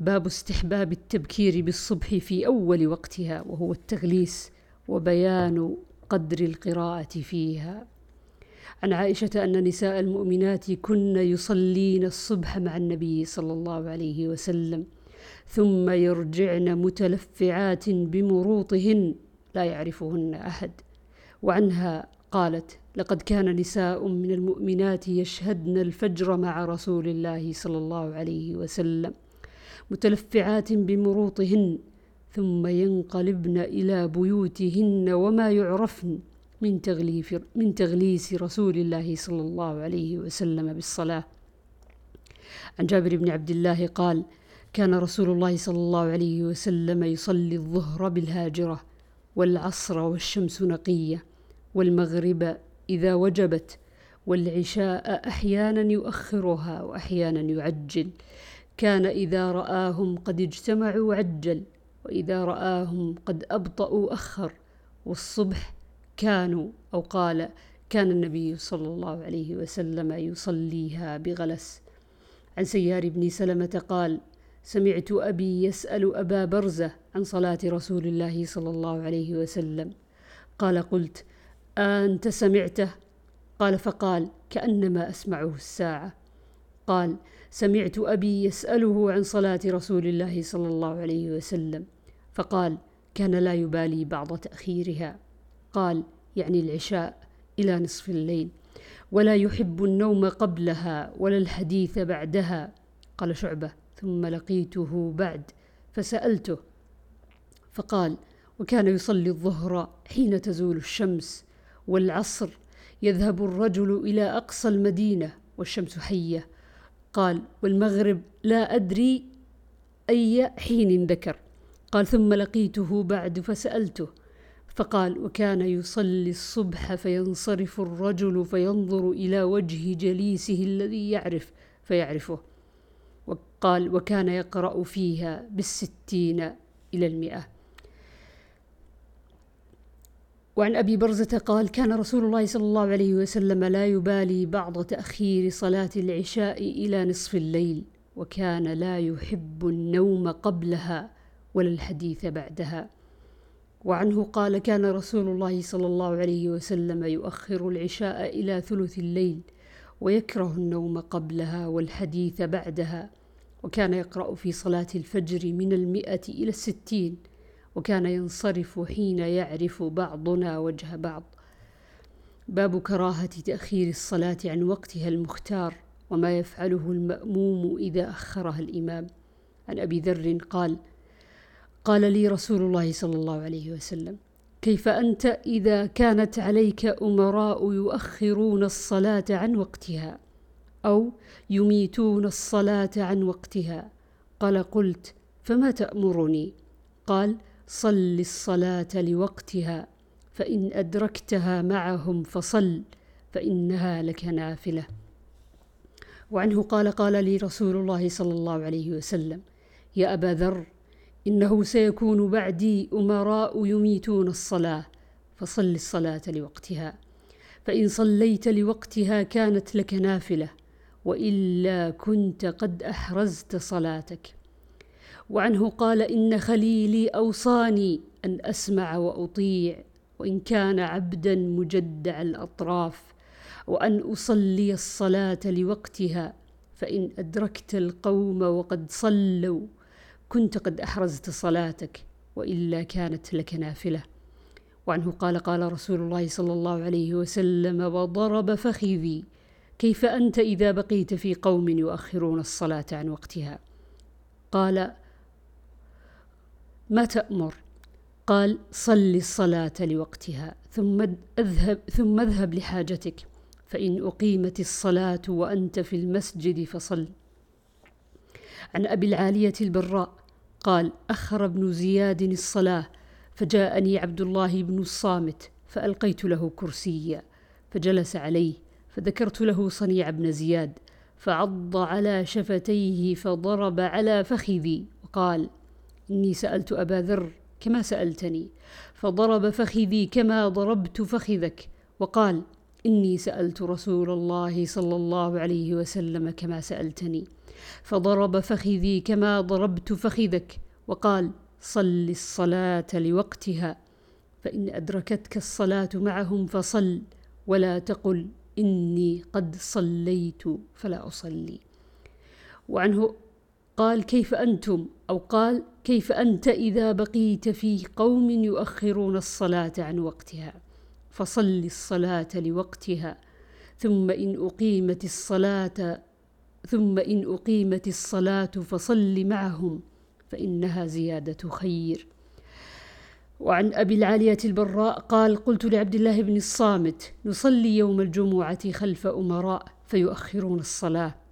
باب استحباب التبكير بالصبح في أول وقتها وهو التغليس وبيان قدر القراءة فيها. عن عائشة أن نساء المؤمنات كن يصلين الصبح مع النبي صلى الله عليه وسلم ثم يرجعن متلفعات بمروطهن لا يعرفهن أحد. وعنها قالت لقد كان نساء من المؤمنات يشهدن الفجر مع رسول الله صلى الله عليه وسلم متلفعات بمروطهن ثم ينقلبن إلى بيوتهن وما يعرفن من تغليف من تغليس رسول الله صلى الله عليه وسلم بالصلاة. عن جابر بن عبد الله قال: كان رسول الله صلى الله عليه وسلم يصلي الظهر بالهاجرة والعصر والشمس نقية والمغرب إذا وجبت والعشاء أحيانا يؤخرها وأحيانا يعجل كان إذا رآهم قد اجتمعوا عجل وإذا رآهم قد أبطأوا أخر. والصبح كانوا أو قال كان النبي صلى الله عليه وسلم يصليها بغلس. عن سيار بن سلمة قال سمعت أبي يسأل أبا برزة عن صلاة رسول الله صلى الله عليه وسلم. قال قلت أنت سمعته؟ قال فقال كأنما أسمعه الساعة. قال سمعت أبي يسأله عن صلاة رسول الله صلى الله عليه وسلم فقال كان لا يبالي بعض تأخيرها قال يعني العشاء إلى نصف الليل ولا يحب النوم قبلها ولا الحديث بعدها قال شعبة ثم لقيته بعد فسألته فقال وكان يصلي الظهر حين تزول الشمس والعصر يذهب الرجل إلى أقصى المدينة والشمس حية قال والمغرب لا أدري أي حين ذكر. قال ثم لقيته بعد فسألته. فقال وكان يصلي الصبح فينصرف الرجل فينظر إلى وجه جليسه الذي يعرف فيعرفه. وقال وكان يقرأ فيها بالستين إلى المئة. وعن أبي برزة قال كان رسول الله صلى الله عليه وسلم لا يبالي بعض تأخير صلاة العشاء إلى نصف الليل وكان لا يحب النوم قبلها ولا الحديث بعدها. وعنه قال كان رسول الله صلى الله عليه وسلم يؤخر العشاء إلى ثلث الليل ويكره النوم قبلها والحديث بعدها وكان يقرأ في صلاة الفجر من المئة إلى الستين وكان ينصرف حين يعرف بعضنا وجه بعض. باب كراهة تأخير الصلاة عن وقتها المختار وما يفعله المأموم إذا أخرها الإمام. عن أبي ذر قال قال لي رسول الله صلى الله عليه وسلم كيف أنت إذا كانت عليك أمراء يؤخرون الصلاة عن وقتها أو يميتون الصلاة عن وقتها؟ قال قلت فما تأمرني؟ قال صل الصلاة لوقتها فإن أدركتها معهم فصل فإنها لك نافلة. وعنه قال قال لي رسول الله صلى الله عليه وسلم يا أبا ذر إنه سيكون بعدي أمراء يميتون الصلاة فصل الصلاة لوقتها. فإن صليت لوقتها كانت لك نافلة وإلا كنت قد أحرزت صلاتك. وعنه قال إن خليلي أوصاني أن أسمع وأطيع وإن كان عبدا مجدع الأطراف وأن أصلي الصلاة لوقتها فإن أدركت القوم وقد صلوا كنت قد أحرزت صلاتك وإلا كانت لك نافلة. وعنه قال قال رسول الله صلى الله عليه وسلم وضرب فخذي كيف أنت إذا بقيت في قوم يؤخرون الصلاة عن وقتها؟ قال ما تأمر؟ قال صل الصلاة لوقتها ثم اذهب ثم اذهب لحاجتك فإن أقيمت الصلاة وأنت في المسجد فصل. عن أبي العالية البراء قال أخر ابن زياد الصلاة فجاءني عبد الله بن الصامت فألقيت له كرسيا فجلس عليه فذكرت له صنيع بن زياد فعض على شفتيه فضرب على فخذي وقال إني سألت أبا ذر كما سألتني فضرب فخذي كما ضربت فخذك وقال إني سألت رسول الله صلى الله عليه وسلم كما سألتني فضرب فخذي كما ضربت فخذك وقال صل الصلاة لوقتها فإن أدركتك الصلاة معهم فصل ولا تقل إني قد صليت فلا أصلي. وعنه قال كيف أنتم؟ أو قال كيف أنت إذا بقيت في قوم يؤخرون الصلاة عن وقتها؟ فصل الصلاة لوقتها ثم إن أقيمت الصلاة ثم إن أقيمت الصلاة فصل معهم فإنها زيادة خير. وعن أبي العالية البراء قال قلت لعبد الله بن الصامت نصلي يوم الجمعة خلف أمراء فيؤخرون الصلاة.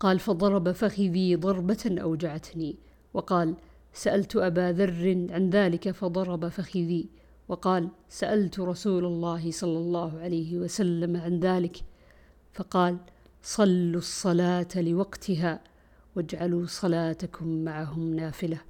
قال فضرب فخذي ضربة أوجعتني. وقال سألت أبا ذر عن ذلك فضرب فخذي. وقال سألت رسول الله صلى الله عليه وسلم عن ذلك. فقال صلوا الصلاة لوقتها واجعلوا صلاتكم معهم نافلة.